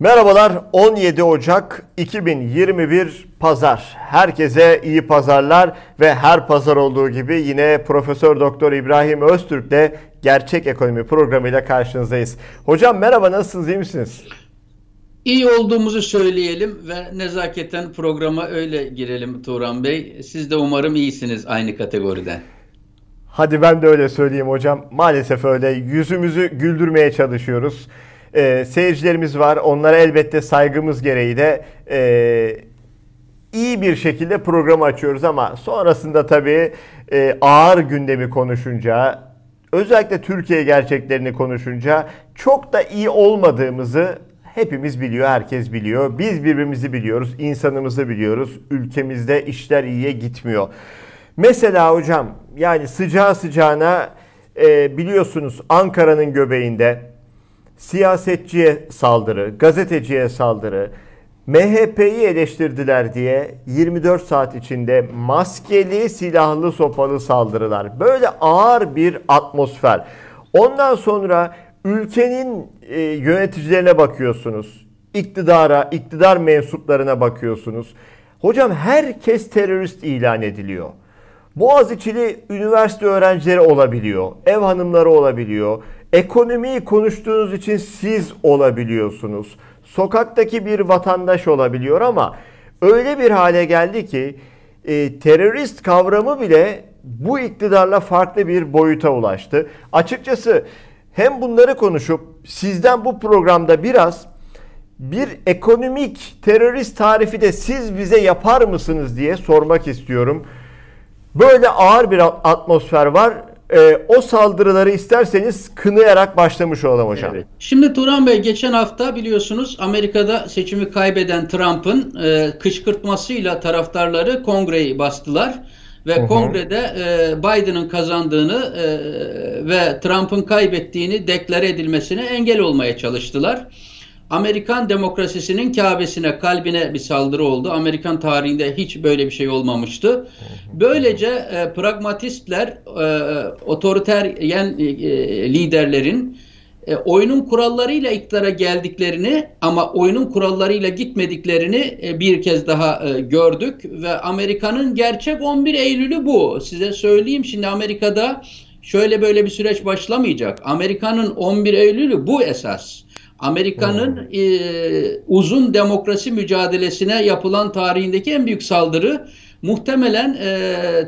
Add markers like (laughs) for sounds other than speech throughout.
Merhabalar 17 Ocak 2021 Pazar. Herkese iyi pazarlar ve her pazar olduğu gibi yine Profesör Doktor İbrahim Öztürk'le Gerçek Ekonomi programıyla karşınızdayız. Hocam merhaba nasılsınız iyi misiniz? İyi olduğumuzu söyleyelim ve nezaketen programa öyle girelim Turan Bey. Siz de umarım iyisiniz aynı kategoriden. Hadi ben de öyle söyleyeyim hocam. Maalesef öyle yüzümüzü güldürmeye çalışıyoruz e, seyircilerimiz var. Onlara elbette saygımız gereği de e, iyi bir şekilde programı açıyoruz ama sonrasında tabii e, ağır gündemi konuşunca özellikle Türkiye gerçeklerini konuşunca çok da iyi olmadığımızı hepimiz biliyor, herkes biliyor. Biz birbirimizi biliyoruz, insanımızı biliyoruz. Ülkemizde işler iyiye gitmiyor. Mesela hocam yani sıcağı sıcağına e, biliyorsunuz Ankara'nın göbeğinde siyasetçiye saldırı, gazeteciye saldırı, MHP'yi eleştirdiler diye 24 saat içinde maskeli, silahlı, sopalı saldırılar. Böyle ağır bir atmosfer. Ondan sonra ülkenin e, yöneticilerine bakıyorsunuz. İktidara, iktidar mensuplarına bakıyorsunuz. Hocam herkes terörist ilan ediliyor. Boğaziçi'li üniversite öğrencileri olabiliyor. Ev hanımları olabiliyor. Ekonomiyi konuştuğunuz için siz olabiliyorsunuz. Sokaktaki bir vatandaş olabiliyor ama öyle bir hale geldi ki e, terörist kavramı bile bu iktidarla farklı bir boyuta ulaştı. Açıkçası hem bunları konuşup sizden bu programda biraz bir ekonomik terörist tarifi de siz bize yapar mısınız diye sormak istiyorum. Böyle ağır bir atmosfer var e, o saldırıları isterseniz kınayarak başlamış olalım hocam. Evet. Şimdi Turan Bey geçen hafta biliyorsunuz Amerika'da seçimi kaybeden Trump'ın e, kışkırtmasıyla taraftarları kongreyi bastılar ve Hı-hı. kongrede e, Biden'ın kazandığını e, ve Trump'ın kaybettiğini deklare edilmesine engel olmaya çalıştılar. Amerikan demokrasisinin Kabe'sine, kalbine bir saldırı oldu. Amerikan tarihinde hiç böyle bir şey olmamıştı. Böylece e, pragmatistler, e, otoriteryen e, liderlerin e, oyunun kurallarıyla iktidara geldiklerini ama oyunun kurallarıyla gitmediklerini e, bir kez daha e, gördük ve Amerika'nın gerçek 11 Eylül'ü bu. Size söyleyeyim şimdi Amerika'da şöyle böyle bir süreç başlamayacak. Amerika'nın 11 Eylül'ü bu esas. Amerika'nın hmm. e, uzun demokrasi mücadelesine yapılan tarihindeki en büyük saldırı muhtemelen e,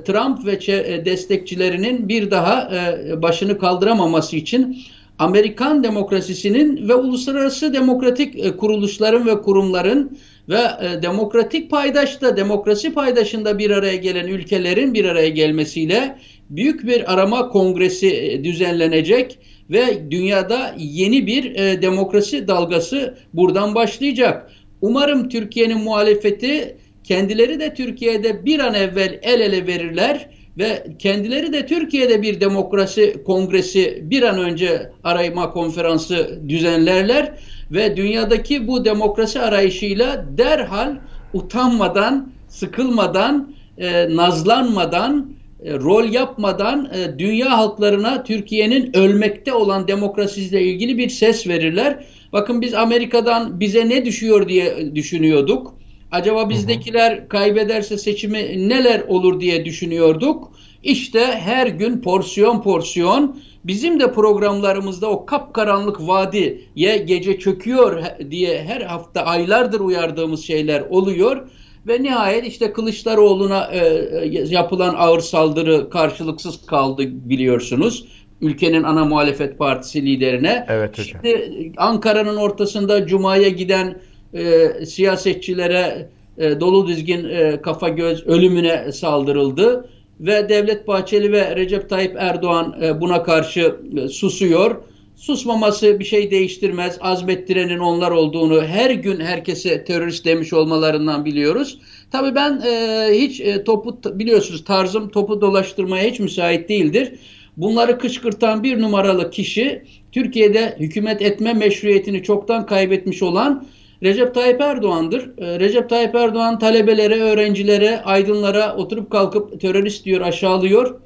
Trump ve e, destekçilerinin bir daha e, başını kaldıramaması için Amerikan demokrasisinin ve uluslararası demokratik e, kuruluşların ve kurumların ve e, demokratik paydaşta, demokrasi paydaşında bir araya gelen ülkelerin bir araya gelmesiyle büyük bir arama kongresi e, düzenlenecek ve dünyada yeni bir e, demokrasi dalgası buradan başlayacak. Umarım Türkiye'nin muhalefeti kendileri de Türkiye'de bir an evvel el ele verirler ve kendileri de Türkiye'de bir demokrasi kongresi bir an önce arayma konferansı düzenlerler ve dünyadaki bu demokrasi arayışıyla derhal utanmadan, sıkılmadan, e, nazlanmadan e, rol yapmadan e, dünya halklarına Türkiye'nin ölmekte olan demokrasisiyle ilgili bir ses verirler. Bakın biz Amerika'dan bize ne düşüyor diye düşünüyorduk. Acaba bizdekiler kaybederse seçimi neler olur diye düşünüyorduk. İşte her gün porsiyon porsiyon bizim de programlarımızda o kapkaranlık vadiye gece çöküyor diye her hafta aylardır uyardığımız şeyler oluyor. Ve nihayet işte Kılıçdaroğlu'na e, e, yapılan ağır saldırı karşılıksız kaldı biliyorsunuz. Ülkenin ana muhalefet partisi liderine. Evet hocam. Şimdi Ankara'nın ortasında Cuma'ya giden e, siyasetçilere e, dolu dizgin e, kafa göz ölümüne saldırıldı. Ve Devlet Bahçeli ve Recep Tayyip Erdoğan e, buna karşı e, susuyor susmaması bir şey değiştirmez. Azmettirenin onlar olduğunu her gün herkese terörist demiş olmalarından biliyoruz. Tabii ben e, hiç e, topu biliyorsunuz tarzım topu dolaştırmaya hiç müsait değildir. Bunları kışkırtan bir numaralı kişi Türkiye'de hükümet etme meşruiyetini çoktan kaybetmiş olan Recep Tayyip Erdoğan'dır. E, Recep Tayyip Erdoğan talebelere, öğrencilere, aydınlara oturup kalkıp terörist diyor, aşağılıyor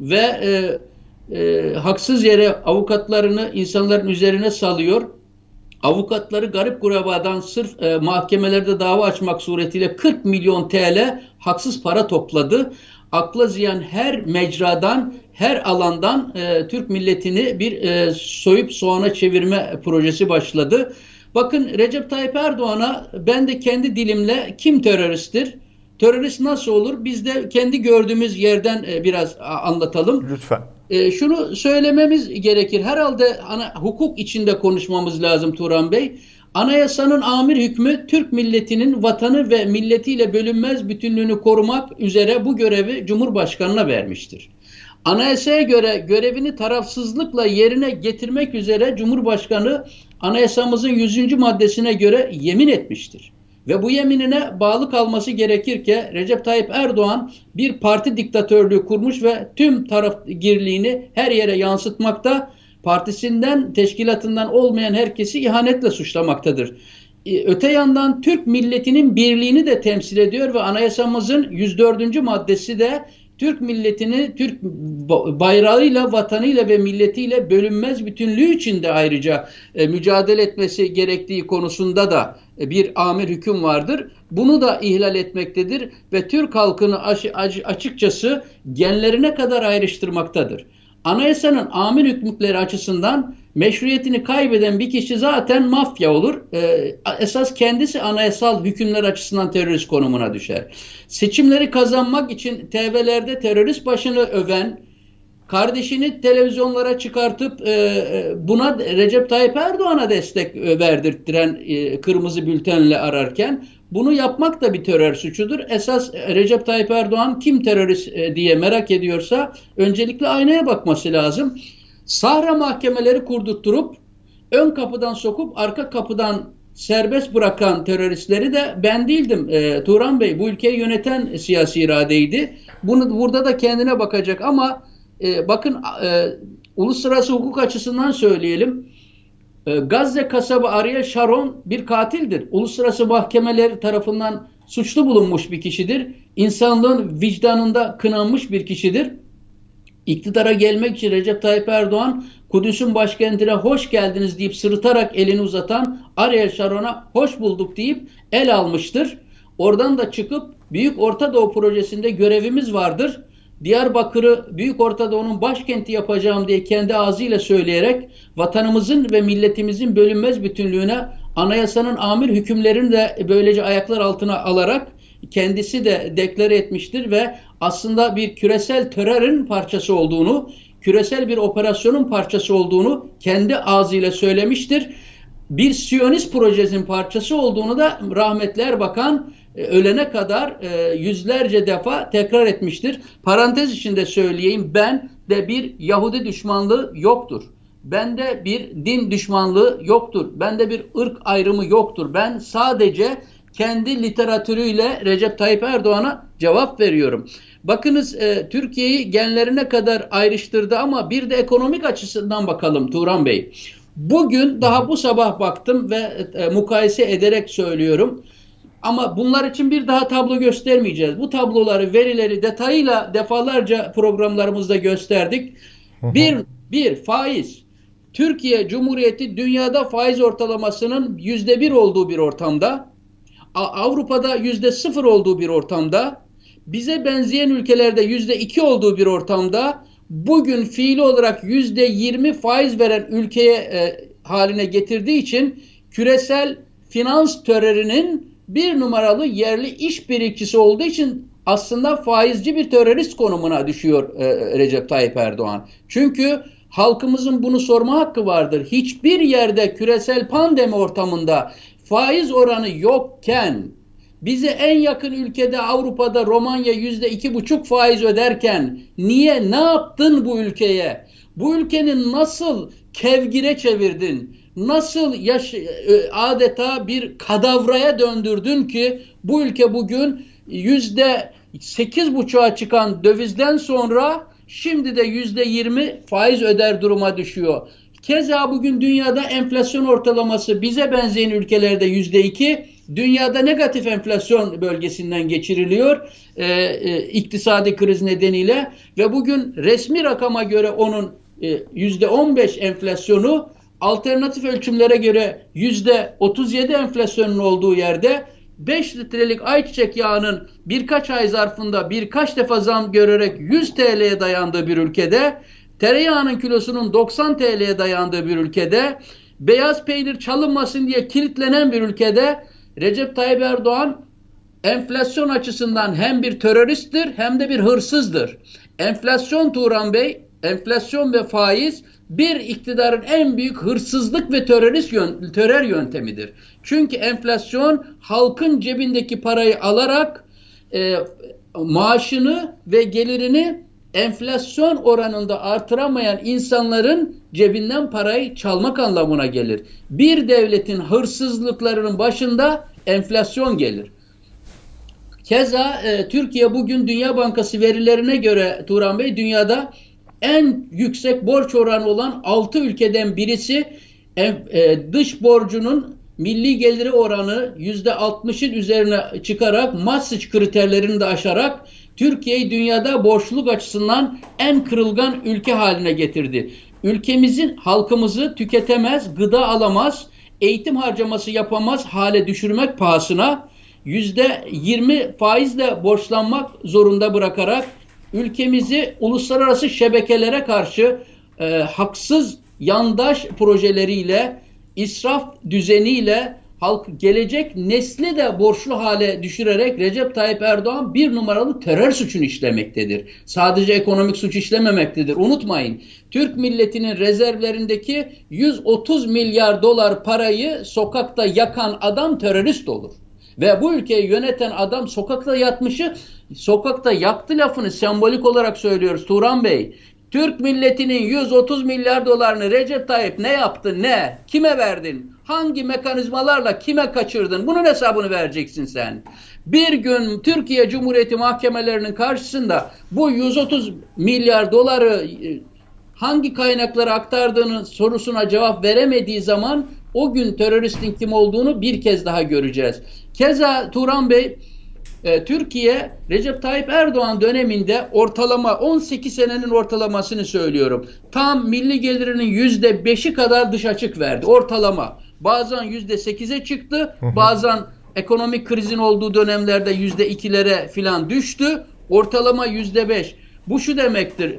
ve e, e, haksız yere avukatlarını insanların üzerine salıyor. avukatları garip kurabadan sırf e, mahkemelerde dava açmak suretiyle 40 milyon TL haksız para topladı. Akla ziyan her mecradan, her alandan e, Türk milletini bir e, soyup soğana çevirme projesi başladı. Bakın Recep Tayyip Erdoğan'a ben de kendi dilimle kim teröristtir? Terörist nasıl olur? Biz de kendi gördüğümüz yerden e, biraz anlatalım. Lütfen. E, şunu söylememiz gerekir. Herhalde ana, hukuk içinde konuşmamız lazım Turan Bey. Anayasanın amir hükmü Türk milletinin vatanı ve milletiyle bölünmez bütünlüğünü korumak üzere bu görevi Cumhurbaşkanı'na vermiştir. Anayasaya göre görevini tarafsızlıkla yerine getirmek üzere Cumhurbaşkanı anayasamızın 100. maddesine göre yemin etmiştir. Ve bu yeminine bağlı kalması gerekirken Recep Tayyip Erdoğan bir parti diktatörlüğü kurmuş ve tüm taraf girliğini her yere yansıtmakta, partisinden, teşkilatından olmayan herkesi ihanetle suçlamaktadır. E, öte yandan Türk milletinin birliğini de temsil ediyor ve anayasamızın 104. maddesi de Türk milletini Türk bayrağıyla, vatanıyla ve milletiyle bölünmez bütünlüğü içinde ayrıca e, mücadele etmesi gerektiği konusunda da e, bir amir hüküm vardır. Bunu da ihlal etmektedir ve Türk halkını açıkçası genlerine kadar ayrıştırmaktadır. Anayasanın amir hükümleri açısından meşruiyetini kaybeden bir kişi zaten mafya olur. Ee, esas kendisi anayasal hükümler açısından terörist konumuna düşer. Seçimleri kazanmak için TV'lerde terörist başını öven, kardeşini televizyonlara çıkartıp e, e buna Recep Tayyip Erdoğan'a destek e, verdirttiren e, kırmızı bültenle ararken bunu yapmak da bir terör suçudur. Esas e, Recep Tayyip Erdoğan kim terörist e, diye merak ediyorsa öncelikle aynaya bakması lazım. Sahra mahkemeleri kurdurtturup ön kapıdan sokup arka kapıdan serbest bırakan teröristleri de ben değildim. E, Turan Bey bu ülkeyi yöneten siyasi iradeydi. Bunu burada da kendine bakacak ama e, bakın e, uluslararası hukuk açısından söyleyelim. E, Gazze kasabı Ariel Sharon bir katildir. Uluslararası mahkemeler tarafından suçlu bulunmuş bir kişidir. İnsanlığın vicdanında kınanmış bir kişidir. İktidara gelmek için Recep Tayyip Erdoğan Kudüs'ün başkentine hoş geldiniz deyip sırıtarak elini uzatan Ariel Sharon'a hoş bulduk deyip el almıştır. Oradan da çıkıp Büyük Orta Doğu projesinde görevimiz vardır. Diyarbakır'ı Büyük Orta Doğu'nun başkenti yapacağım diye kendi ağzıyla söyleyerek vatanımızın ve milletimizin bölünmez bütünlüğüne anayasanın amir hükümlerini de böylece ayaklar altına alarak kendisi de deklare etmiştir ve aslında bir küresel terörün parçası olduğunu, küresel bir operasyonun parçası olduğunu kendi ağzıyla söylemiştir. Bir Siyonist projesinin parçası olduğunu da rahmetli Erbakan ölene kadar e, yüzlerce defa tekrar etmiştir. Parantez içinde söyleyeyim ben de bir Yahudi düşmanlığı yoktur. Bende bir din düşmanlığı yoktur. Bende bir ırk ayrımı yoktur. Ben sadece kendi literatürüyle Recep Tayyip Erdoğan'a cevap veriyorum. Bakınız e, Türkiye'yi genlerine kadar ayrıştırdı ama bir de ekonomik açısından bakalım Turan Bey. Bugün daha bu sabah baktım ve e, mukayese ederek söylüyorum. Ama bunlar için bir daha tablo göstermeyeceğiz. Bu tabloları, verileri detayıyla defalarca programlarımızda gösterdik. Bir, bir faiz. Türkiye Cumhuriyeti dünyada faiz ortalamasının yüzde bir olduğu bir ortamda, Avrupa'da yüzde sıfır olduğu bir ortamda, bize benzeyen ülkelerde yüzde iki olduğu bir ortamda, bugün fiili olarak yüzde yirmi faiz veren ülkeye e, haline getirdiği için küresel finans terörünün bir numaralı yerli iş birikçisi olduğu için aslında faizci bir terörist konumuna düşüyor e, Recep Tayyip Erdoğan. Çünkü halkımızın bunu sorma hakkı vardır. Hiçbir yerde küresel pandemi ortamında faiz oranı yokken bize en yakın ülkede Avrupa'da Romanya yüzde iki buçuk faiz öderken niye ne yaptın bu ülkeye? Bu ülkenin nasıl kevgire çevirdin? Nasıl yaş e, adeta bir kadavraya döndürdün ki bu ülke bugün yüzde sekiz buçuğa çıkan dövizden sonra şimdi de yüzde yirmi faiz öder duruma düşüyor. Keza bugün dünyada enflasyon ortalaması bize benzeyen ülkelerde yüzde iki, dünyada negatif enflasyon bölgesinden geçiriliyor e, e, iktisadi kriz nedeniyle ve bugün resmi rakama göre onun e, yüzde on beş enflasyonu alternatif ölçümlere göre %37 enflasyonun olduğu yerde 5 litrelik ayçiçek yağının birkaç ay zarfında birkaç defa zam görerek 100 TL'ye dayandığı bir ülkede, tereyağının kilosunun 90 TL'ye dayandığı bir ülkede, beyaz peynir çalınmasın diye kilitlenen bir ülkede Recep Tayyip Erdoğan enflasyon açısından hem bir teröristtir hem de bir hırsızdır. Enflasyon Turan Bey, enflasyon ve faiz bir iktidarın en büyük hırsızlık ve terörist yön, terör yöntemidir. Çünkü enflasyon halkın cebindeki parayı alarak e, maaşını ve gelirini enflasyon oranında artıramayan insanların cebinden parayı çalmak anlamına gelir. Bir devletin hırsızlıklarının başında enflasyon gelir. Keza e, Türkiye bugün Dünya Bankası verilerine göre Turan Bey dünyada en yüksek borç oranı olan 6 ülkeden birisi e, e, dış borcunun milli geliri oranı %60'ın üzerine çıkarak Maastricht kriterlerini de aşarak Türkiye'yi dünyada borçluluk açısından en kırılgan ülke haline getirdi. Ülkemizin halkımızı tüketemez, gıda alamaz, eğitim harcaması yapamaz hale düşürmek pahasına %20 faizle borçlanmak zorunda bırakarak ülkemizi uluslararası şebekelere karşı e, haksız yandaş projeleriyle, israf düzeniyle halk gelecek nesli de borçlu hale düşürerek Recep Tayyip Erdoğan bir numaralı terör suçunu işlemektedir. Sadece ekonomik suç işlememektedir. Unutmayın. Türk milletinin rezervlerindeki 130 milyar dolar parayı sokakta yakan adam terörist olur. Ve bu ülkeyi yöneten adam sokakta yatmışı sokakta yaktı lafını sembolik olarak söylüyoruz Turan Bey. Türk milletinin 130 milyar dolarını Recep Tayyip ne yaptı ne? Kime verdin? Hangi mekanizmalarla kime kaçırdın? Bunun hesabını vereceksin sen. Bir gün Türkiye Cumhuriyeti mahkemelerinin karşısında bu 130 milyar doları e, hangi kaynaklara aktardığını sorusuna cevap veremediği zaman o gün teröristin kim olduğunu bir kez daha göreceğiz. Keza Turan Bey e, Türkiye Recep Tayyip Erdoğan döneminde ortalama 18 senenin ortalamasını söylüyorum. Tam milli gelirinin yüzde beşi kadar dış açık verdi ortalama. Bazen yüzde sekize çıktı bazen ekonomik krizin olduğu dönemlerde yüzde ikilere filan düştü. Ortalama yüzde beş. Bu şu demektir.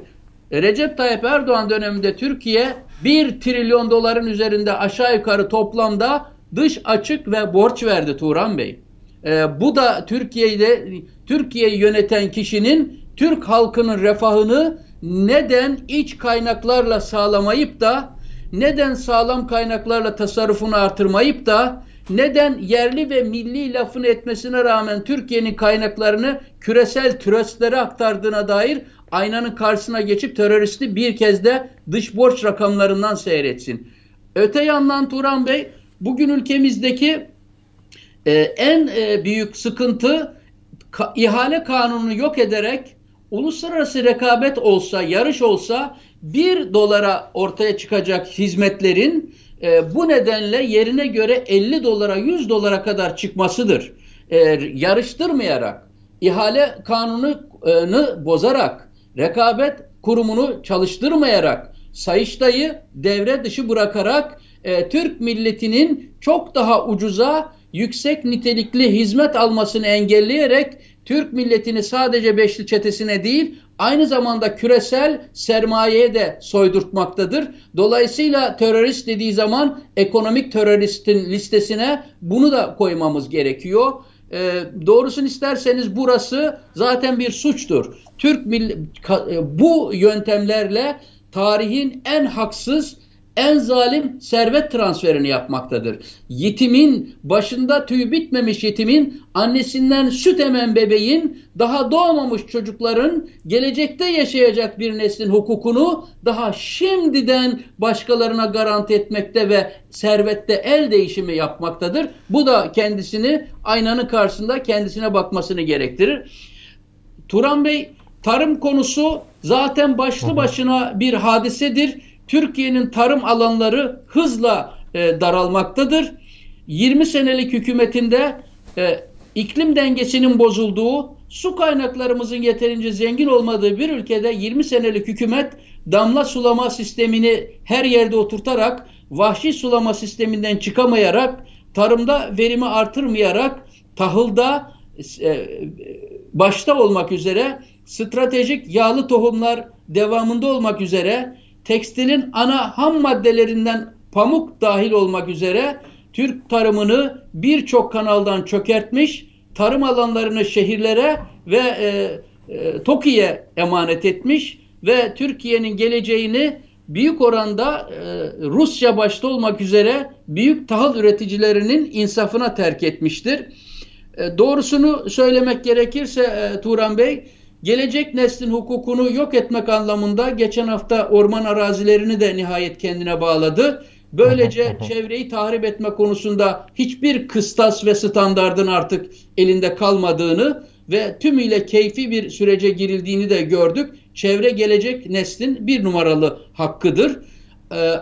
Recep Tayyip Erdoğan döneminde Türkiye 1 trilyon doların üzerinde aşağı yukarı toplamda dış açık ve borç verdi Turan Bey. E, bu da Türkiye'de Türkiye'yi yöneten kişinin Türk halkının refahını neden iç kaynaklarla sağlamayıp da neden sağlam kaynaklarla tasarrufunu artırmayıp da neden yerli ve milli lafını etmesine rağmen Türkiye'nin kaynaklarını küresel tröstlere aktardığına dair aynanın karşısına geçip teröristi bir kez de dış borç rakamlarından seyretsin. Öte yandan Turan Bey bugün ülkemizdeki e, en e, büyük sıkıntı ka, ihale kanununu yok ederek uluslararası rekabet olsa, yarış olsa bir dolara ortaya çıkacak hizmetlerin e, bu nedenle yerine göre 50 dolara 100 dolara kadar çıkmasıdır. E, yarıştırmayarak, ihale kanununu bozarak, rekabet kurumunu çalıştırmayarak, sayıştayı devre dışı bırakarak e, Türk milletinin çok daha ucuza yüksek nitelikli hizmet almasını engelleyerek Türk milletini sadece Beşli çetesine değil aynı zamanda küresel sermayeye de soydurtmaktadır. Dolayısıyla terörist dediği zaman ekonomik teröristin listesine bunu da koymamız gerekiyor. E, doğrusunu isterseniz burası zaten bir suçtur. Türk bu yöntemlerle tarihin en haksız en zalim servet transferini yapmaktadır. Yetimin, başında tüy bitmemiş yetimin, annesinden süt emen bebeğin, daha doğmamış çocukların, gelecekte yaşayacak bir neslin hukukunu daha şimdiden başkalarına garanti etmekte ve servette el değişimi yapmaktadır. Bu da kendisini aynanın karşısında kendisine bakmasını gerektirir. Turan Bey, tarım konusu zaten başlı başına bir hadisedir Türkiye'nin tarım alanları hızla e, daralmaktadır. 20 senelik hükümetinde e, iklim dengesinin bozulduğu, su kaynaklarımızın yeterince zengin olmadığı bir ülkede 20 senelik hükümet damla sulama sistemini her yerde oturtarak vahşi sulama sisteminden çıkamayarak, tarımda verimi artırmayarak, tahılda e, başta olmak üzere stratejik yağlı tohumlar devamında olmak üzere tekstilin ana ham maddelerinden pamuk dahil olmak üzere Türk tarımını birçok kanaldan çökertmiş, tarım alanlarını şehirlere ve e, e, TOKİ'ye emanet etmiş ve Türkiye'nin geleceğini büyük oranda e, Rusya başta olmak üzere büyük tahıl üreticilerinin insafına terk etmiştir. E, doğrusunu söylemek gerekirse e, Turan Bey, gelecek neslin hukukunu yok etmek anlamında geçen hafta orman arazilerini de nihayet kendine bağladı. Böylece (laughs) çevreyi tahrip etme konusunda hiçbir kıstas ve standardın artık elinde kalmadığını ve tümüyle keyfi bir sürece girildiğini de gördük. Çevre gelecek neslin bir numaralı hakkıdır. Ee,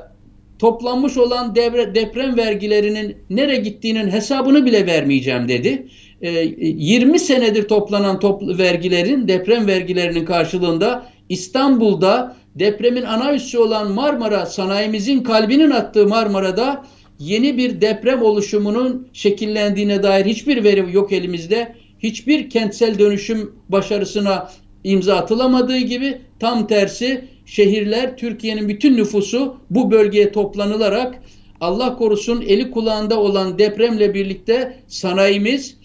toplanmış olan devre, deprem vergilerinin nere gittiğinin hesabını bile vermeyeceğim dedi. Ee, 20 senedir toplanan toplu vergilerin, deprem vergilerinin karşılığında İstanbul'da depremin ana üssü olan Marmara sanayimizin kalbinin attığı Marmara'da yeni bir deprem oluşumunun şekillendiğine dair hiçbir veri yok elimizde. Hiçbir kentsel dönüşüm başarısına imza atılamadığı gibi tam tersi şehirler Türkiye'nin bütün nüfusu bu bölgeye toplanılarak Allah korusun eli kulağında olan depremle birlikte sanayimiz,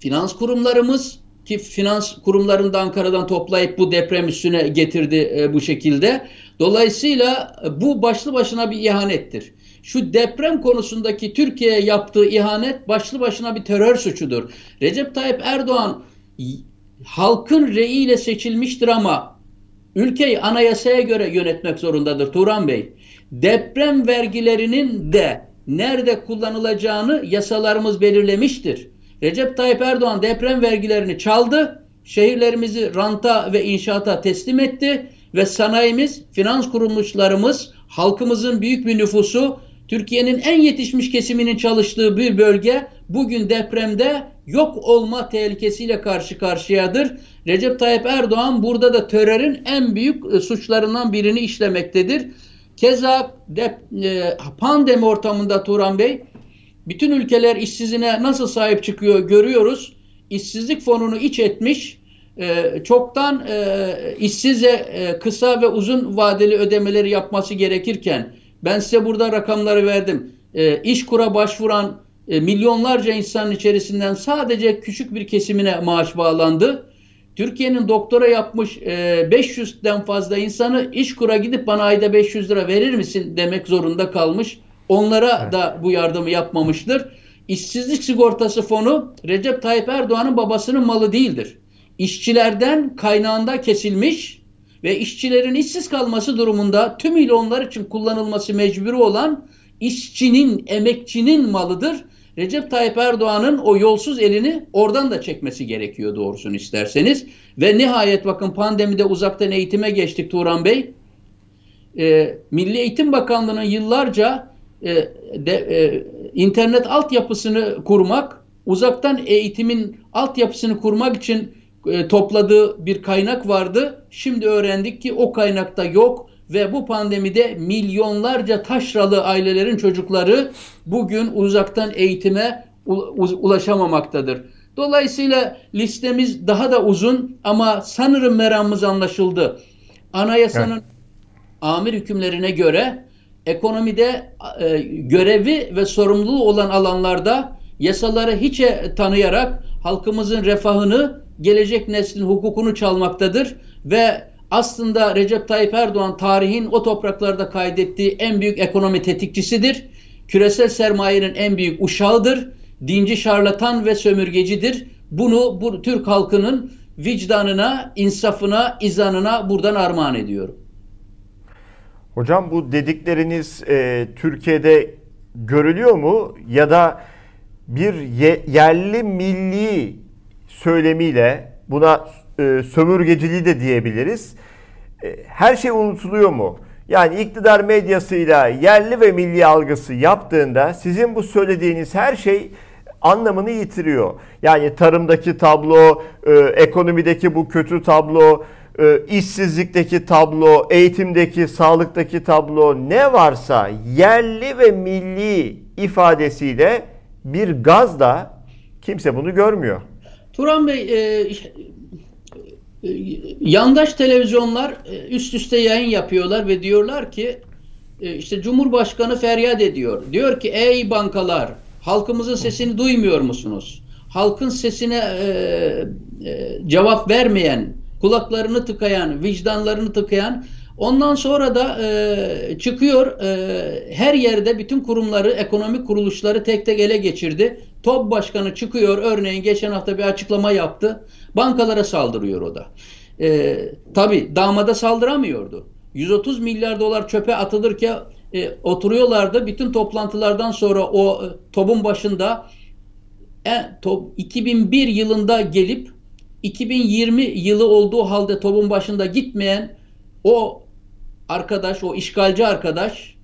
finans kurumlarımız, ki finans kurumlarını da Ankara'dan toplayıp bu deprem üstüne getirdi e, bu şekilde. Dolayısıyla e, bu başlı başına bir ihanettir. Şu deprem konusundaki Türkiye'ye yaptığı ihanet başlı başına bir terör suçudur. Recep Tayyip Erdoğan halkın reyiyle seçilmiştir ama ülkeyi anayasaya göre yönetmek zorundadır Turan Bey. Deprem vergilerinin de nerede kullanılacağını yasalarımız belirlemiştir. Recep Tayyip Erdoğan deprem vergilerini çaldı, şehirlerimizi ranta ve inşaata teslim etti ve sanayimiz, finans kuruluşlarımız, halkımızın büyük bir nüfusu, Türkiye'nin en yetişmiş kesiminin çalıştığı bir bölge bugün depremde yok olma tehlikesiyle karşı karşıyadır. Recep Tayyip Erdoğan burada da terörün en büyük e, suçlarından birini işlemektedir. Keza dep, e, pandemi ortamında Turan Bey bütün ülkeler işsizine nasıl sahip çıkıyor görüyoruz. İşsizlik fonunu iç etmiş, e, çoktan e, işsize e, kısa ve uzun vadeli ödemeleri yapması gerekirken ben size burada rakamları verdim. E, İşkur'a başvuran milyonlarca insanın içerisinden sadece küçük bir kesimine maaş bağlandı. Türkiye'nin doktora yapmış e, 500'den fazla insanı İşkur'a gidip bana ayda 500 lira verir misin demek zorunda kalmış. Onlara evet. da bu yardımı yapmamıştır. İşsizlik sigortası fonu Recep Tayyip Erdoğan'ın babasının malı değildir. İşçilerden kaynağında kesilmiş ve işçilerin işsiz kalması durumunda tümüyle onlar için kullanılması mecburi olan işçinin, emekçinin malıdır. Recep Tayyip Erdoğan'ın o yolsuz elini oradan da çekmesi gerekiyor doğrusunu isterseniz. Ve nihayet bakın pandemide uzaktan eğitime geçtik Turan Bey. Ee, Milli Eğitim Bakanlığı'nın yıllarca e, de, e, internet altyapısını kurmak, uzaktan eğitimin altyapısını kurmak için e, topladığı bir kaynak vardı. Şimdi öğrendik ki o kaynakta yok ve bu pandemide milyonlarca taşralı ailelerin çocukları bugün uzaktan eğitime ulaşamamaktadır. Dolayısıyla listemiz daha da uzun ama sanırım meramımız anlaşıldı. Anayasanın evet. amir hükümlerine göre ekonomide e, görevi ve sorumluluğu olan alanlarda yasaları hiçe tanıyarak halkımızın refahını, gelecek neslin hukukunu çalmaktadır ve aslında Recep Tayyip Erdoğan tarihin o topraklarda kaydettiği en büyük ekonomi tetikçisidir. Küresel sermayenin en büyük uşağıdır. Dinci şarlatan ve sömürgecidir. Bunu bu Türk halkının vicdanına, insafına, izanına buradan armağan ediyorum. Hocam bu dedikleriniz e, Türkiye'de görülüyor mu ya da bir ye, yerli milli söylemiyle buna e, sömürgeciliği de diyebiliriz. E, her şey unutuluyor mu? Yani iktidar medyasıyla yerli ve milli algısı yaptığında sizin bu söylediğiniz her şey anlamını yitiriyor. Yani tarımdaki tablo, e, ekonomideki bu kötü tablo, e, işsizlikteki tablo, eğitimdeki, sağlıktaki tablo ne varsa yerli ve milli ifadesiyle bir gazla kimse bunu görmüyor. Turan Bey, e, e, yandaş televizyonlar e, üst üste yayın yapıyorlar ve diyorlar ki e, işte Cumhurbaşkanı feryat ediyor. Diyor ki ey bankalar halkımızın sesini duymuyor musunuz? Halkın sesine e, e, cevap vermeyen, kulaklarını tıkayan, vicdanlarını tıkayan Ondan sonra da e, çıkıyor e, her yerde bütün kurumları, ekonomik kuruluşları tek tek ele geçirdi. TOB başkanı çıkıyor örneğin geçen hafta bir açıklama yaptı. Bankalara saldırıyor o da. E, Tabi damada saldıramıyordu. 130 milyar dolar çöpe atılırken e, oturuyorlardı. Bütün toplantılardan sonra o e, TOB'un başında e, TOB 2001 yılında gelip 2020 yılı olduğu halde TOB'un başında gitmeyen o arkadaş, o işgalci arkadaş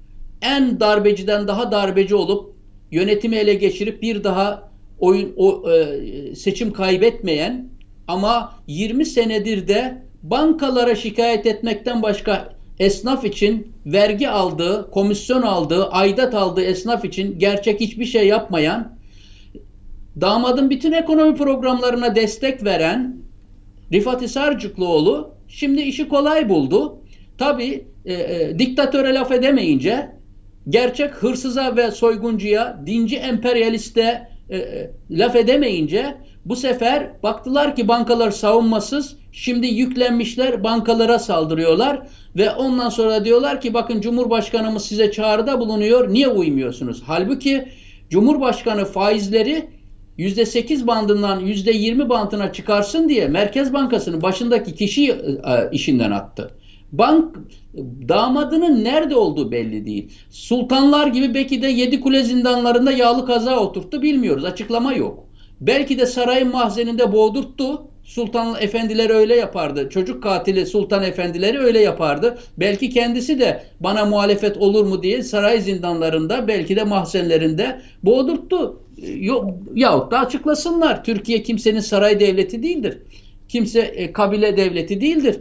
en darbeciden daha darbeci olup yönetimi ele geçirip bir daha oyun o e, seçim kaybetmeyen ama 20 senedir de bankalara şikayet etmekten başka esnaf için vergi aldığı, komisyon aldığı, aidat aldığı esnaf için gerçek hiçbir şey yapmayan, damadın bütün ekonomi programlarına destek veren Rifat Hisarcıklıoğlu şimdi işi kolay buldu. Tabi e, e, diktatöre laf edemeyince gerçek hırsıza ve soyguncuya, dinci emperyaliste e, e, laf edemeyince bu sefer baktılar ki bankalar savunmasız. Şimdi yüklenmişler bankalara saldırıyorlar ve ondan sonra diyorlar ki bakın Cumhurbaşkanımız size çağrıda bulunuyor. Niye uymuyorsunuz? Halbuki Cumhurbaşkanı faizleri %8 bandından %20 bandına çıkarsın diye Merkez Bankası'nın başındaki kişi e, işinden attı. Bank damadının nerede olduğu belli değil. Sultanlar gibi belki de yedi kule zindanlarında yağlı kaza oturttu bilmiyoruz. Açıklama yok. Belki de sarayın mahzeninde boğdurttu. Sultan efendileri öyle yapardı. Çocuk katili sultan efendileri öyle yapardı. Belki kendisi de bana muhalefet olur mu diye saray zindanlarında belki de mahzenlerinde boğdurttu. Yok, yahut da açıklasınlar. Türkiye kimsenin saray devleti değildir. Kimse e, kabile devleti değildir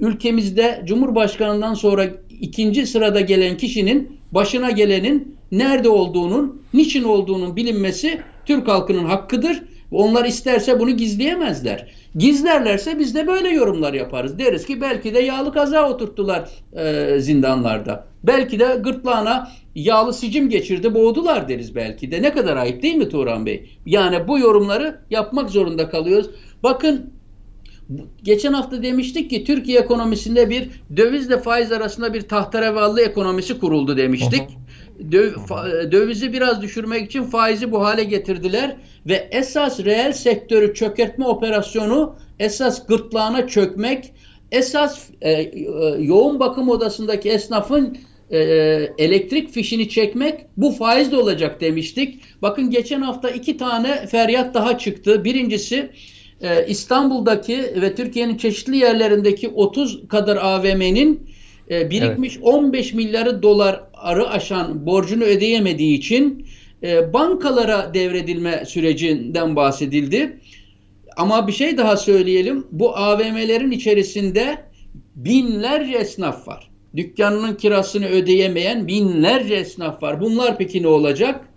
ülkemizde Cumhurbaşkanından sonra ikinci sırada gelen kişinin başına gelenin nerede olduğunun, niçin olduğunun bilinmesi Türk halkının hakkıdır. Onlar isterse bunu gizleyemezler. Gizlerlerse biz de böyle yorumlar yaparız. Deriz ki belki de yağlı kaza oturttular e, zindanlarda. Belki de gırtlağına yağlı sicim geçirdi boğdular deriz belki de. Ne kadar ayıp değil mi Turan Bey? Yani bu yorumları yapmak zorunda kalıyoruz. Bakın Geçen hafta demiştik ki Türkiye ekonomisinde bir dövizle faiz arasında bir tahterevallı ekonomisi kuruldu demiştik. Döv, dövizi biraz düşürmek için faizi bu hale getirdiler ve esas reel sektörü çökertme operasyonu esas gırtlağına çökmek, esas e, e, yoğun bakım odasındaki esnafın e, elektrik fişini çekmek bu faizle olacak demiştik. Bakın geçen hafta iki tane feryat daha çıktı. Birincisi e, İstanbul'daki ve Türkiye'nin çeşitli yerlerindeki 30 kadar AVM'nin e, birikmiş evet. 15 milyarı doları aşan borcunu ödeyemediği için e, bankalara devredilme sürecinden bahsedildi. Ama bir şey daha söyleyelim. Bu AVM'lerin içerisinde binlerce esnaf var. Dükkanının kirasını ödeyemeyen binlerce esnaf var. Bunlar peki ne olacak?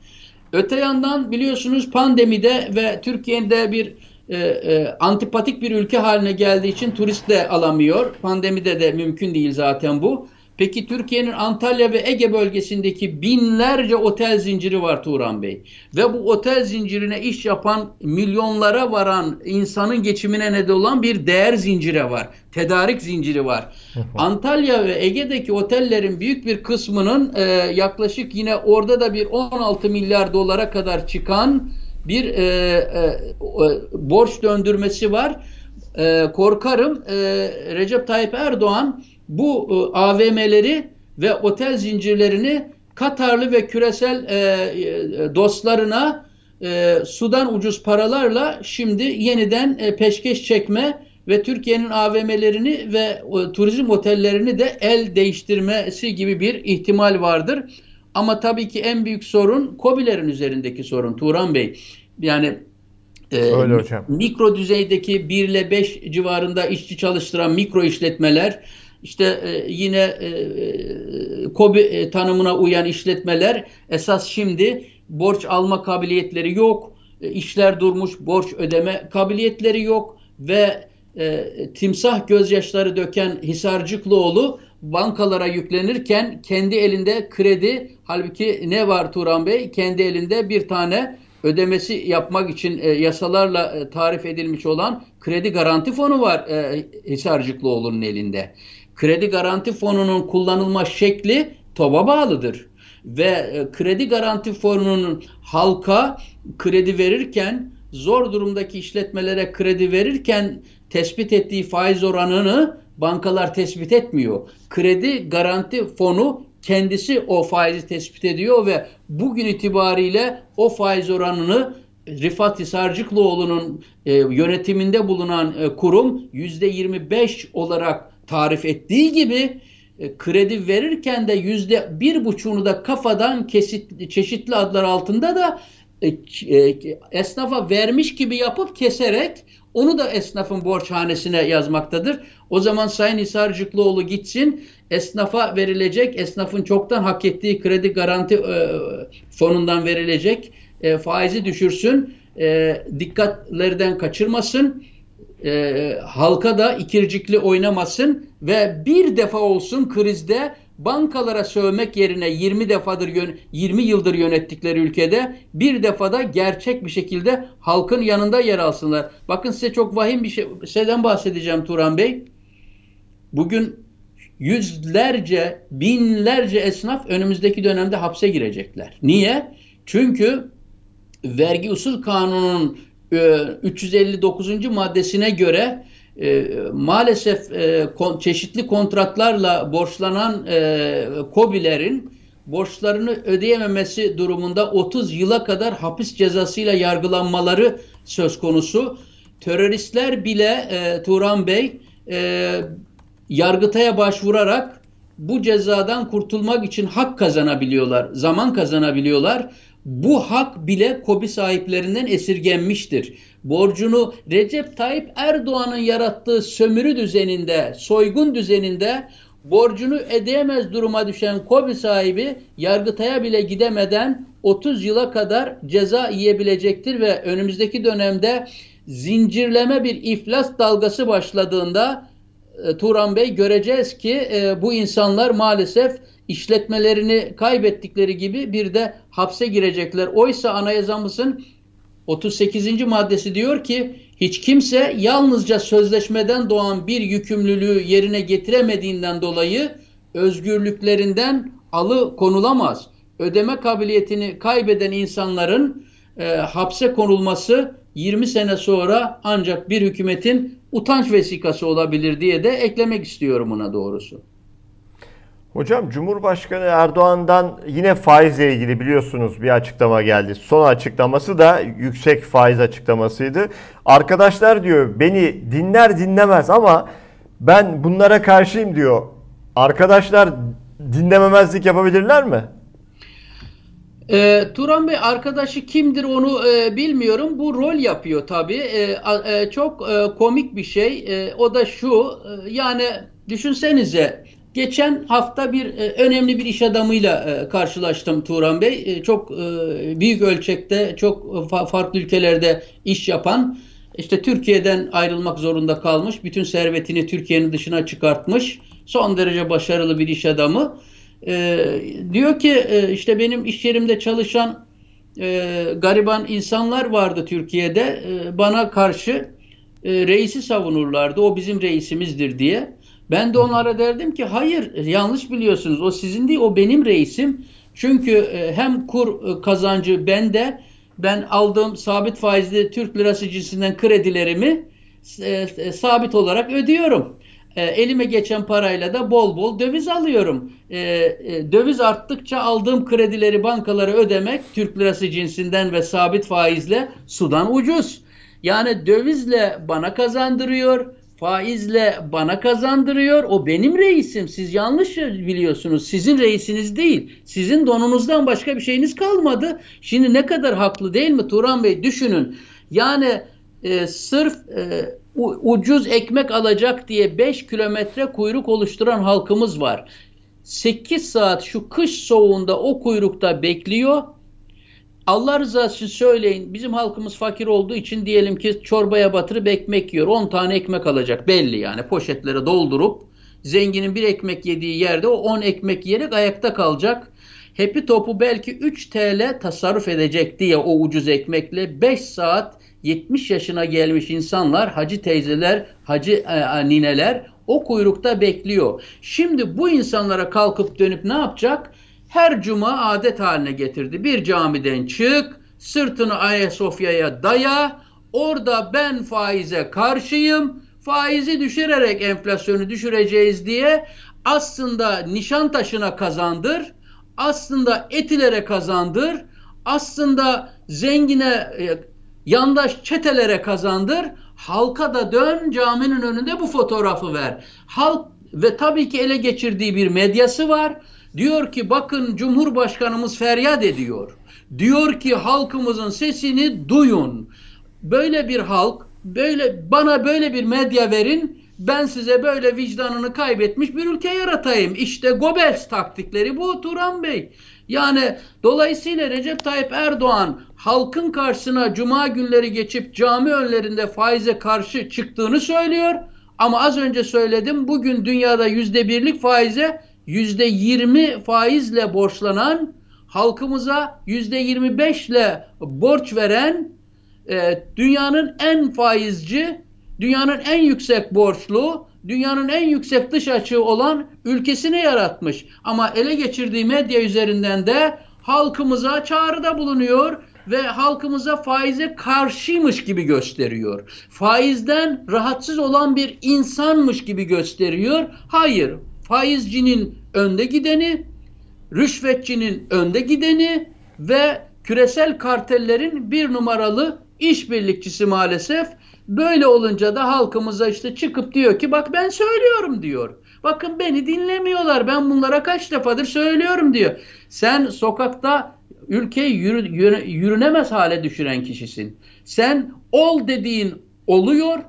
Öte yandan biliyorsunuz pandemide ve Türkiye'de bir e, e, antipatik bir ülke haline geldiği için turist de alamıyor. Pandemide de mümkün değil zaten bu. Peki Türkiye'nin Antalya ve Ege bölgesindeki binlerce otel zinciri var Turan Bey. Ve bu otel zincirine iş yapan milyonlara varan insanın geçimine neden olan bir değer zinciri var. Tedarik zinciri var. Antalya ve Ege'deki otellerin büyük bir kısmının e, yaklaşık yine orada da bir 16 milyar dolara kadar çıkan bir e, e, borç döndürmesi var. E, korkarım e, Recep Tayyip Erdoğan bu e, AVM'leri ve otel zincirlerini Katarlı ve küresel e, e, dostlarına e, sudan ucuz paralarla şimdi yeniden e, peşkeş çekme ve Türkiye'nin AVM'lerini ve e, turizm otellerini de el değiştirmesi gibi bir ihtimal vardır. Ama tabii ki en büyük sorun COBİ'lerin üzerindeki sorun Turan Bey. Yani Ee, Öyle hocam. Mikro düzeydeki 1 ile 5 civarında işçi çalıştıran mikro işletmeler, işte e, yine e, e KOBİ e, tanımına uyan işletmeler esas şimdi borç alma kabiliyetleri yok, e, işler durmuş, borç ödeme kabiliyetleri yok ve e, timsah gözyaşları döken Hisarcıklıoğlu bankalara yüklenirken kendi elinde kredi halbuki ne var Turan Bey? Kendi elinde bir tane ödemesi yapmak için e, yasalarla e, tarif edilmiş olan kredi garanti fonu var e, Hisarcıklıoğlu'nun elinde. Kredi garanti fonunun kullanılma şekli TOB'a bağlıdır. Ve e, kredi garanti fonunun halka kredi verirken zor durumdaki işletmelere kredi verirken tespit ettiği faiz oranını bankalar tespit etmiyor. Kredi garanti fonu kendisi o faizi tespit ediyor ve bugün itibariyle o faiz oranını Rifat Hisarcıklıoğlu'nun e, yönetiminde bulunan e, kurum %25 olarak tarif ettiği gibi e, kredi verirken de yüzde bir buçuğunu da kafadan kesit, çeşitli adlar altında da e, e, esnafa vermiş gibi yapıp keserek onu da esnafın borçhanesine yazmaktadır. O zaman Sayın Hisarcıklıoğlu gitsin esnafa verilecek, esnafın çoktan hak ettiği kredi garanti fonundan verilecek faizi düşürsün, dikkatlerden kaçırmasın, e, halka da ikircikli oynamasın ve bir defa olsun krizde bankalara sövmek yerine 20 defadır 20 yıldır yönettikleri ülkede bir defada gerçek bir şekilde halkın yanında yer alsınlar. Bakın size çok vahim bir şey, şeyden bahsedeceğim Turan Bey. Bugün yüzlerce, binlerce esnaf önümüzdeki dönemde hapse girecekler. Niye? Çünkü vergi usul kanunun 359. E, maddesine göre e, maalesef e, kon, çeşitli kontratlarla borçlanan e, KOBİ'lerin borçlarını ödeyememesi durumunda 30 yıla kadar hapis cezasıyla yargılanmaları söz konusu. Teröristler bile e, Turan Bey e, Yargıtay'a başvurarak bu cezadan kurtulmak için hak kazanabiliyorlar, zaman kazanabiliyorlar. Bu hak bile KOBİ sahiplerinden esirgenmiştir. Borcunu Recep Tayyip Erdoğan'ın yarattığı sömürü düzeninde, soygun düzeninde borcunu ödeyemez duruma düşen KOBİ sahibi Yargıtay'a bile gidemeden 30 yıla kadar ceza yiyebilecektir ve önümüzdeki dönemde zincirleme bir iflas dalgası başladığında e, Turan Bey göreceğiz ki e, bu insanlar maalesef işletmelerini kaybettikleri gibi bir de hapse girecekler. Oysa anayasamızın 38. maddesi diyor ki hiç kimse yalnızca sözleşmeden doğan bir yükümlülüğü yerine getiremediğinden dolayı özgürlüklerinden alı konulamaz. Ödeme kabiliyetini kaybeden insanların e, hapse konulması 20 sene sonra ancak bir hükümetin utanç vesikası olabilir diye de eklemek istiyorum buna doğrusu. Hocam Cumhurbaşkanı Erdoğan'dan yine faizle ilgili biliyorsunuz bir açıklama geldi. Son açıklaması da yüksek faiz açıklamasıydı. Arkadaşlar diyor beni dinler dinlemez ama ben bunlara karşıyım diyor. Arkadaşlar dinlememezlik yapabilirler mi? E, Turan Bey arkadaşı kimdir onu e, bilmiyorum. Bu rol yapıyor tabii. E, e, çok e, komik bir şey. E, o da şu. E, yani düşünsenize geçen hafta bir e, önemli bir iş adamıyla e, karşılaştım Turan Bey. E, çok büyük ölçekte, çok fa farklı ülkelerde iş yapan, işte Türkiye'den ayrılmak zorunda kalmış, bütün servetini Türkiye'nin dışına çıkartmış, son derece başarılı bir iş adamı. Diyor ki işte benim iş yerimde çalışan gariban insanlar vardı Türkiye'de. Bana karşı reisi savunurlardı. O bizim reisimizdir diye. Ben de onlara derdim ki hayır yanlış biliyorsunuz. O sizin değil o benim reisim. Çünkü e, hem kur e, kazancı bende ben aldığım sabit faizli Türk lirası cinsinden kredilerimi e, sabit olarak ödüyorum. Elime geçen parayla da bol bol döviz alıyorum. Döviz arttıkça aldığım kredileri bankalara ödemek Türk lirası cinsinden ve sabit faizle sudan ucuz. Yani dövizle bana kazandırıyor, faizle bana kazandırıyor. O benim reisim. Siz yanlış biliyorsunuz. Sizin reisiniz değil. Sizin donunuzdan başka bir şeyiniz kalmadı. Şimdi ne kadar haklı değil mi Turan Bey? Düşünün. Yani e, sırf e, ucuz ekmek alacak diye 5 kilometre kuyruk oluşturan halkımız var. 8 saat şu kış soğuğunda o kuyrukta bekliyor. Allah rızası için söyleyin bizim halkımız fakir olduğu için diyelim ki çorbaya batırıp ekmek yiyor. 10 tane ekmek alacak belli yani poşetlere doldurup zenginin bir ekmek yediği yerde o 10 ekmek yiyerek ayakta kalacak. Hepi topu belki 3 TL tasarruf edecek diye o ucuz ekmekle 5 saat 70 yaşına gelmiş insanlar, hacı teyzeler, hacı e, nineler o kuyrukta bekliyor. Şimdi bu insanlara kalkıp dönüp ne yapacak? Her cuma adet haline getirdi. Bir camiden çık, sırtını Ayasofya'ya daya, orada ben faize karşıyım, faizi düşürerek enflasyonu düşüreceğiz diye aslında nişan taşına kazandır, aslında etilere kazandır, aslında zengine e, yandaş çetelere kazandır, halka da dön caminin önünde bu fotoğrafı ver. Halk ve tabii ki ele geçirdiği bir medyası var. Diyor ki bakın Cumhurbaşkanımız feryat ediyor. Diyor ki halkımızın sesini duyun. Böyle bir halk, böyle bana böyle bir medya verin. Ben size böyle vicdanını kaybetmiş bir ülke yaratayım. İşte Goebbels taktikleri bu Turan Bey. Yani dolayısıyla Recep Tayyip Erdoğan halkın karşısına cuma günleri geçip cami önlerinde faize karşı çıktığını söylüyor. Ama az önce söyledim bugün dünyada yüzde birlik faize yüzde yirmi faizle borçlanan halkımıza yüzde yirmi beşle borç veren e, dünyanın en faizci, dünyanın en yüksek borçlu, dünyanın en yüksek dış açığı olan ülkesini yaratmış. Ama ele geçirdiği medya üzerinden de halkımıza çağrıda bulunuyor ve halkımıza faize karşıymış gibi gösteriyor. Faizden rahatsız olan bir insanmış gibi gösteriyor. Hayır, faizcinin önde gideni, rüşvetçinin önde gideni ve küresel kartellerin bir numaralı işbirlikçisi maalesef. Böyle olunca da halkımıza işte çıkıp diyor ki bak ben söylüyorum diyor. Bakın beni dinlemiyorlar. Ben bunlara kaç defadır söylüyorum diyor. Sen sokakta ülkeyi yürü, yürü, yürünemez hale düşüren kişisin. Sen ol dediğin oluyor,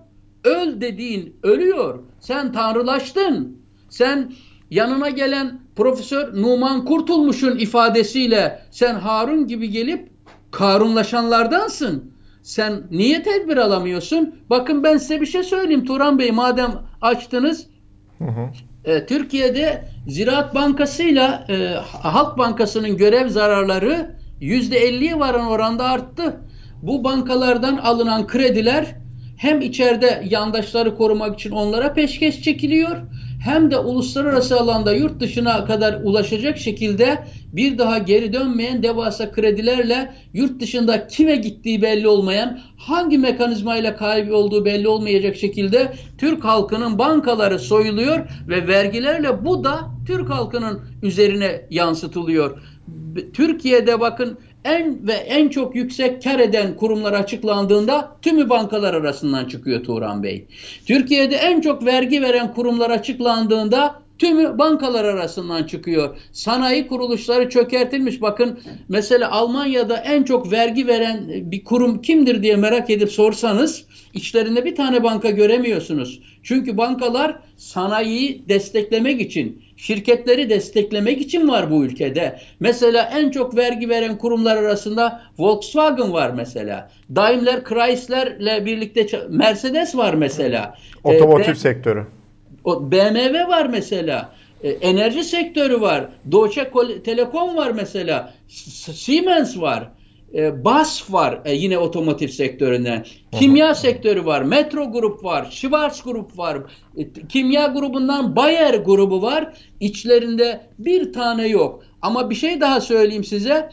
öl dediğin ölüyor. Sen tanrılaştın. Sen yanına gelen Profesör Numan Kurtulmuş'un ifadesiyle sen Harun gibi gelip Karunlaşanlardansın. Sen niye tedbir alamıyorsun? Bakın ben size bir şey söyleyeyim Turan Bey madem açtınız. Hı hı. E, Türkiye'de Ziraat Bankası ile Halk Bankası'nın görev zararları %50'ye varan oranda arttı. Bu bankalardan alınan krediler hem içeride yandaşları korumak için onlara peşkeş çekiliyor hem de uluslararası alanda yurt dışına kadar ulaşacak şekilde bir daha geri dönmeyen devasa kredilerle yurt dışında kime gittiği belli olmayan, hangi mekanizmayla kaybı olduğu belli olmayacak şekilde Türk halkının bankaları soyuluyor ve vergilerle bu da Türk halkının üzerine yansıtılıyor. Türkiye'de bakın en ve en çok yüksek kar eden kurumlar açıklandığında tümü bankalar arasından çıkıyor Turan Bey. Türkiye'de en çok vergi veren kurumlar açıklandığında tümü bankalar arasından çıkıyor. Sanayi kuruluşları çökertilmiş. Bakın mesela Almanya'da en çok vergi veren bir kurum kimdir diye merak edip sorsanız içlerinde bir tane banka göremiyorsunuz. Çünkü bankalar sanayiyi desteklemek için şirketleri desteklemek için var bu ülkede. Mesela en çok vergi veren kurumlar arasında Volkswagen var mesela. Daimler Chrysler'le birlikte Mercedes var mesela. Otomotiv ee, sektörü. BMW var mesela. Ee, enerji sektörü var. Deutsche Telekom var mesela. Siemens var e, BASF var e, yine otomotiv sektöründen. Kimya sektörü var. Metro Grup var. Schwarz Grup var. E, kimya grubundan Bayer grubu var. İçlerinde bir tane yok. Ama bir şey daha söyleyeyim size.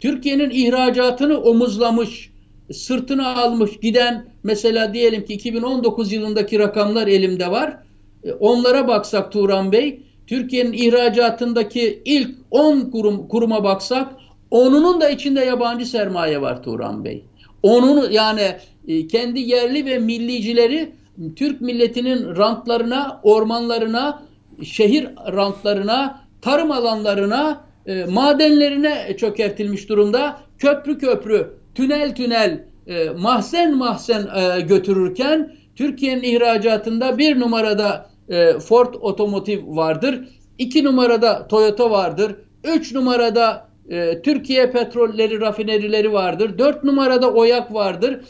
Türkiye'nin ihracatını omuzlamış, sırtına almış giden mesela diyelim ki 2019 yılındaki rakamlar elimde var. E, onlara baksak Turan Bey, Türkiye'nin ihracatındaki ilk 10 kurum, kuruma baksak Onunun da içinde yabancı sermaye var Turan Bey. Onun yani e, kendi yerli ve millicileri Türk milletinin rantlarına, ormanlarına, şehir rantlarına, tarım alanlarına, e, madenlerine çökertilmiş durumda. Köprü köprü, tünel tünel e, mahzen mahzen götürürken Türkiye'nin ihracatında bir numarada Ford Otomotiv vardır. iki numarada Toyota vardır. Üç numarada e, Türkiye petrolleri, rafinerileri vardır. Dört numarada OYAK vardır.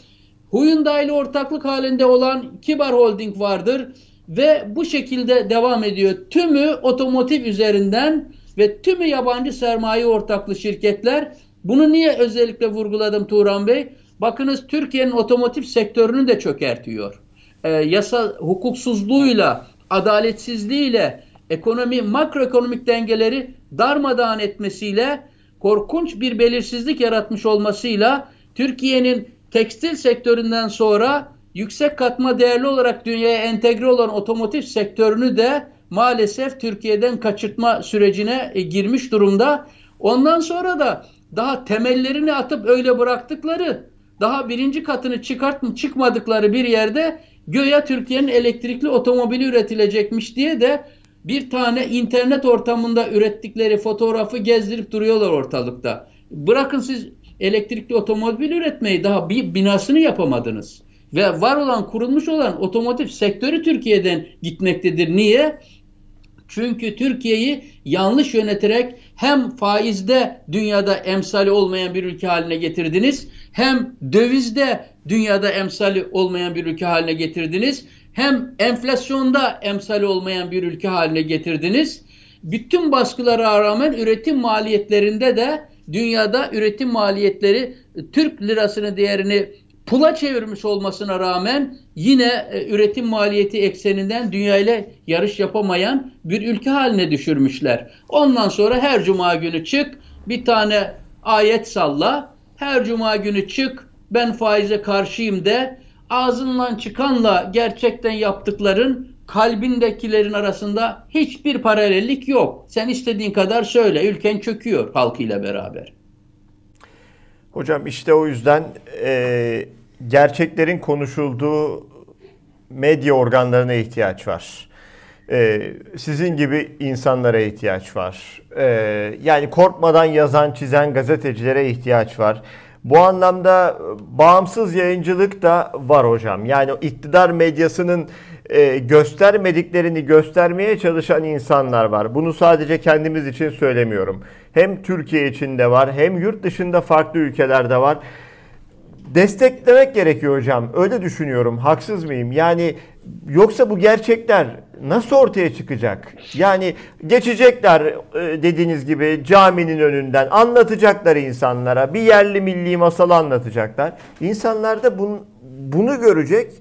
Hyundai ile ortaklık halinde olan Kibar Holding vardır. Ve bu şekilde devam ediyor. Tümü otomotiv üzerinden ve tümü yabancı sermaye ortaklı şirketler. Bunu niye özellikle vurguladım Turan Bey? Bakınız Türkiye'nin otomotiv sektörünü de çökertiyor. E, yasa hukuksuzluğuyla, adaletsizliğiyle, ekonomi, makroekonomik dengeleri darmadağın etmesiyle, korkunç bir belirsizlik yaratmış olmasıyla Türkiye'nin tekstil sektöründen sonra yüksek katma değerli olarak dünyaya entegre olan otomotiv sektörünü de maalesef Türkiye'den kaçırtma sürecine e, girmiş durumda. Ondan sonra da daha temellerini atıp öyle bıraktıkları, daha birinci katını çıkart çıkmadıkları bir yerde göya Türkiye'nin elektrikli otomobili üretilecekmiş diye de bir tane internet ortamında ürettikleri fotoğrafı gezdirip duruyorlar ortalıkta. Bırakın siz elektrikli otomobil üretmeyi daha bir binasını yapamadınız. Ve var olan kurulmuş olan otomotiv sektörü Türkiye'den gitmektedir. Niye? Çünkü Türkiye'yi yanlış yöneterek hem faizde dünyada emsali olmayan bir ülke haline getirdiniz, hem dövizde dünyada emsali olmayan bir ülke haline getirdiniz, hem enflasyonda emsali olmayan bir ülke haline getirdiniz. Bütün baskılara rağmen üretim maliyetlerinde de dünyada üretim maliyetleri Türk lirasının değerini pula çevirmiş olmasına rağmen yine e, üretim maliyeti ekseninden dünya ile yarış yapamayan bir ülke haline düşürmüşler. Ondan sonra her cuma günü çık bir tane ayet salla. Her cuma günü çık ben faize karşıyım de ağzından çıkanla gerçekten yaptıkların kalbindekilerin arasında hiçbir paralellik yok. Sen istediğin kadar söyle ülken çöküyor halkıyla beraber. Hocam işte o yüzden e, gerçeklerin konuşulduğu medya organlarına ihtiyaç var. Ee, sizin gibi insanlara ihtiyaç var. Ee, yani korkmadan yazan, çizen gazetecilere ihtiyaç var. Bu anlamda bağımsız yayıncılık da var hocam. Yani iktidar medyasının e, göstermediklerini göstermeye çalışan insanlar var. Bunu sadece kendimiz için söylemiyorum. Hem Türkiye içinde var, hem yurt dışında farklı ülkelerde var desteklemek gerekiyor hocam. Öyle düşünüyorum. Haksız mıyım? Yani yoksa bu gerçekler nasıl ortaya çıkacak? Yani geçecekler e, dediğiniz gibi caminin önünden anlatacaklar insanlara. Bir yerli milli masal anlatacaklar. İnsanlar da bunu, bunu görecek.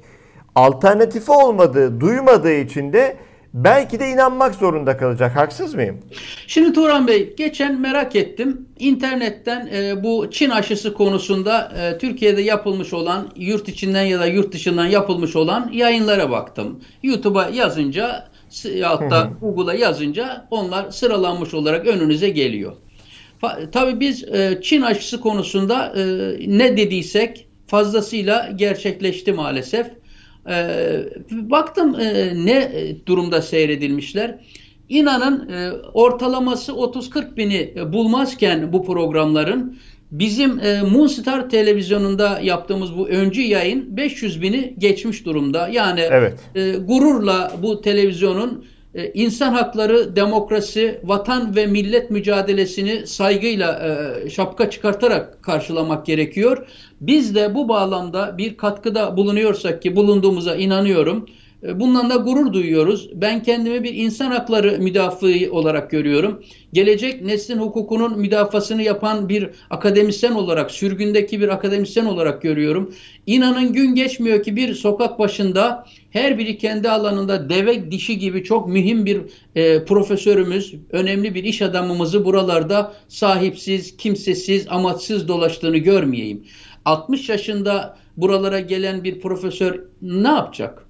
Alternatifi olmadığı, duymadığı için de belki de inanmak zorunda kalacak. Haksız mıyım? Şimdi Turan Bey geçen merak ettim. İnternetten e, bu Çin aşısı konusunda e, Türkiye'de yapılmış olan yurt içinden ya da yurt dışından yapılmış olan yayınlara baktım. YouTube'a yazınca hatta Google'a yazınca onlar sıralanmış olarak önünüze geliyor. Tabii biz e, Çin aşısı konusunda e, ne dediysek fazlasıyla gerçekleşti maalesef. E, baktım e, ne durumda seyredilmişler. İnanın e, ortalaması 30-40 bini bulmazken bu programların bizim e, Moonstar televizyonunda yaptığımız bu öncü yayın 500 bini geçmiş durumda. Yani evet. e, gururla bu televizyonun insan hakları, demokrasi, vatan ve millet mücadelesini saygıyla e, şapka çıkartarak karşılamak gerekiyor. Biz de bu bağlamda bir katkıda bulunuyorsak ki bulunduğumuza inanıyorum. E, bundan da gurur duyuyoruz. Ben kendimi bir insan hakları müdafığı olarak görüyorum. Gelecek neslin hukukunun müdafasını yapan bir akademisyen olarak, sürgündeki bir akademisyen olarak görüyorum. İnanın gün geçmiyor ki bir sokak başında her biri kendi alanında deve dişi gibi çok mühim bir e, profesörümüz, önemli bir iş adamımızı buralarda sahipsiz, kimsesiz, amaçsız dolaştığını görmeyeyim. 60 yaşında buralara gelen bir profesör ne yapacak?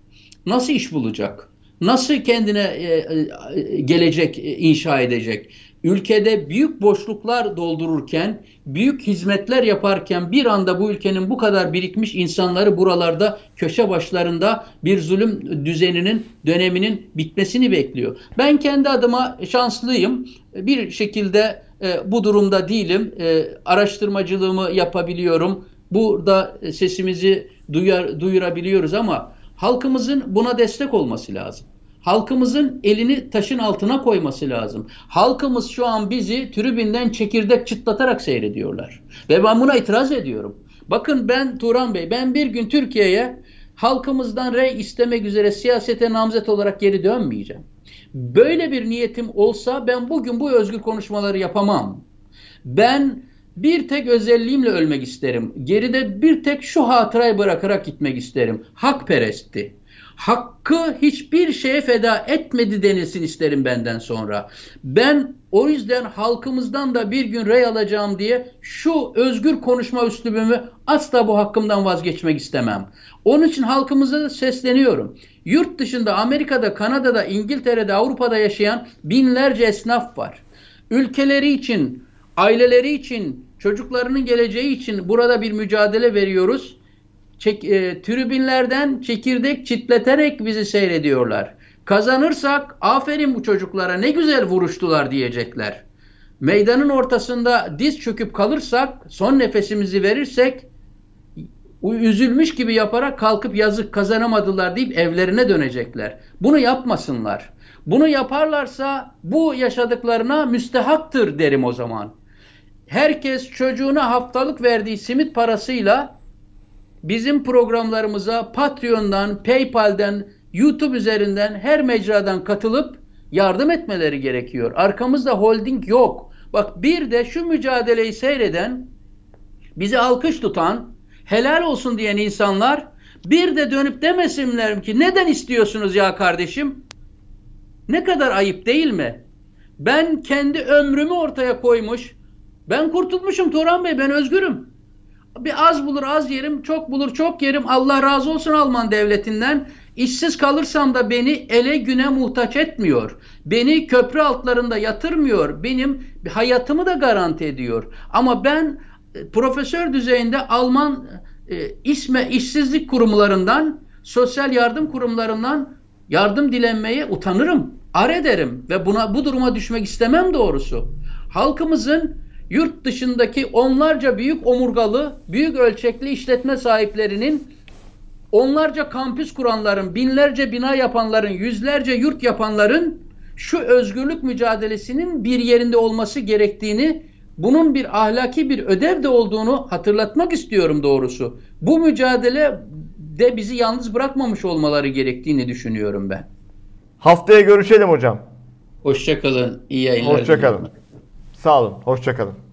Nasıl iş bulacak? Nasıl kendine e, e, gelecek e, inşa edecek? Ülkede büyük boşluklar doldururken, büyük hizmetler yaparken bir anda bu ülkenin bu kadar birikmiş insanları buralarda köşe başlarında bir zulüm düzeninin döneminin bitmesini bekliyor. Ben kendi adıma şanslıyım. Bir şekilde bu durumda değilim. Araştırmacılığımı yapabiliyorum burada sesimizi duyar, duyurabiliyoruz ama halkımızın buna destek olması lazım. Halkımızın elini taşın altına koyması lazım. Halkımız şu an bizi tribünden çekirdek çıtlatarak seyrediyorlar. Ve ben buna itiraz ediyorum. Bakın ben Turan Bey, ben bir gün Türkiye'ye halkımızdan rey istemek üzere siyasete namzet olarak geri dönmeyeceğim. Böyle bir niyetim olsa ben bugün bu özgür konuşmaları yapamam. Ben bir tek özelliğimle ölmek isterim. Geride bir tek şu hatırayı bırakarak gitmek isterim. Hakperestti. Hakkı hiçbir şeye feda etmedi denilsin isterim benden sonra. Ben o yüzden halkımızdan da bir gün rey alacağım diye şu özgür konuşma üslubumu asla bu hakkımdan vazgeçmek istemem. Onun için halkımıza sesleniyorum. Yurt dışında Amerika'da, Kanada'da, İngiltere'de, Avrupa'da yaşayan binlerce esnaf var. Ülkeleri için, aileleri için, çocuklarının geleceği için burada bir mücadele veriyoruz. Çek, e, tribünlerden çekirdek çitleterek bizi seyrediyorlar. Kazanırsak aferin bu çocuklara ne güzel vuruştular diyecekler. Meydanın ortasında diz çöküp kalırsak, son nefesimizi verirsek üzülmüş gibi yaparak kalkıp yazık kazanamadılar deyip evlerine dönecekler. Bunu yapmasınlar. Bunu yaparlarsa bu yaşadıklarına müstehaktır derim o zaman. Herkes çocuğuna haftalık verdiği simit parasıyla bizim programlarımıza Patreon'dan, PayPal'den, YouTube üzerinden her mecradan katılıp yardım etmeleri gerekiyor. Arkamızda holding yok. Bak bir de şu mücadeleyi seyreden, bizi alkış tutan, helal olsun diyen insanlar bir de dönüp demesinler ki neden istiyorsunuz ya kardeşim? Ne kadar ayıp değil mi? Ben kendi ömrümü ortaya koymuş. Ben kurtulmuşum Turan Bey ben özgürüm. Bir az bulur az yerim, çok bulur çok yerim. Allah razı olsun Alman devletinden. İşsiz kalırsam da beni ele güne muhtaç etmiyor. Beni köprü altlarında yatırmıyor. Benim hayatımı da garanti ediyor. Ama ben e, profesör düzeyinde Alman e, isme işsizlik kurumlarından, sosyal yardım kurumlarından yardım dilenmeye utanırım, ar ederim ve buna bu duruma düşmek istemem doğrusu. Halkımızın yurt dışındaki onlarca büyük omurgalı, büyük ölçekli işletme sahiplerinin onlarca kampüs kuranların, binlerce bina yapanların, yüzlerce yurt yapanların şu özgürlük mücadelesinin bir yerinde olması gerektiğini, bunun bir ahlaki bir ödev de olduğunu hatırlatmak istiyorum doğrusu. Bu mücadele de bizi yalnız bırakmamış olmaları gerektiğini düşünüyorum ben. Haftaya görüşelim hocam. Hoşçakalın. İyi yayınlar. Hoşçakalın. Sağ olun. Hoşçakalın.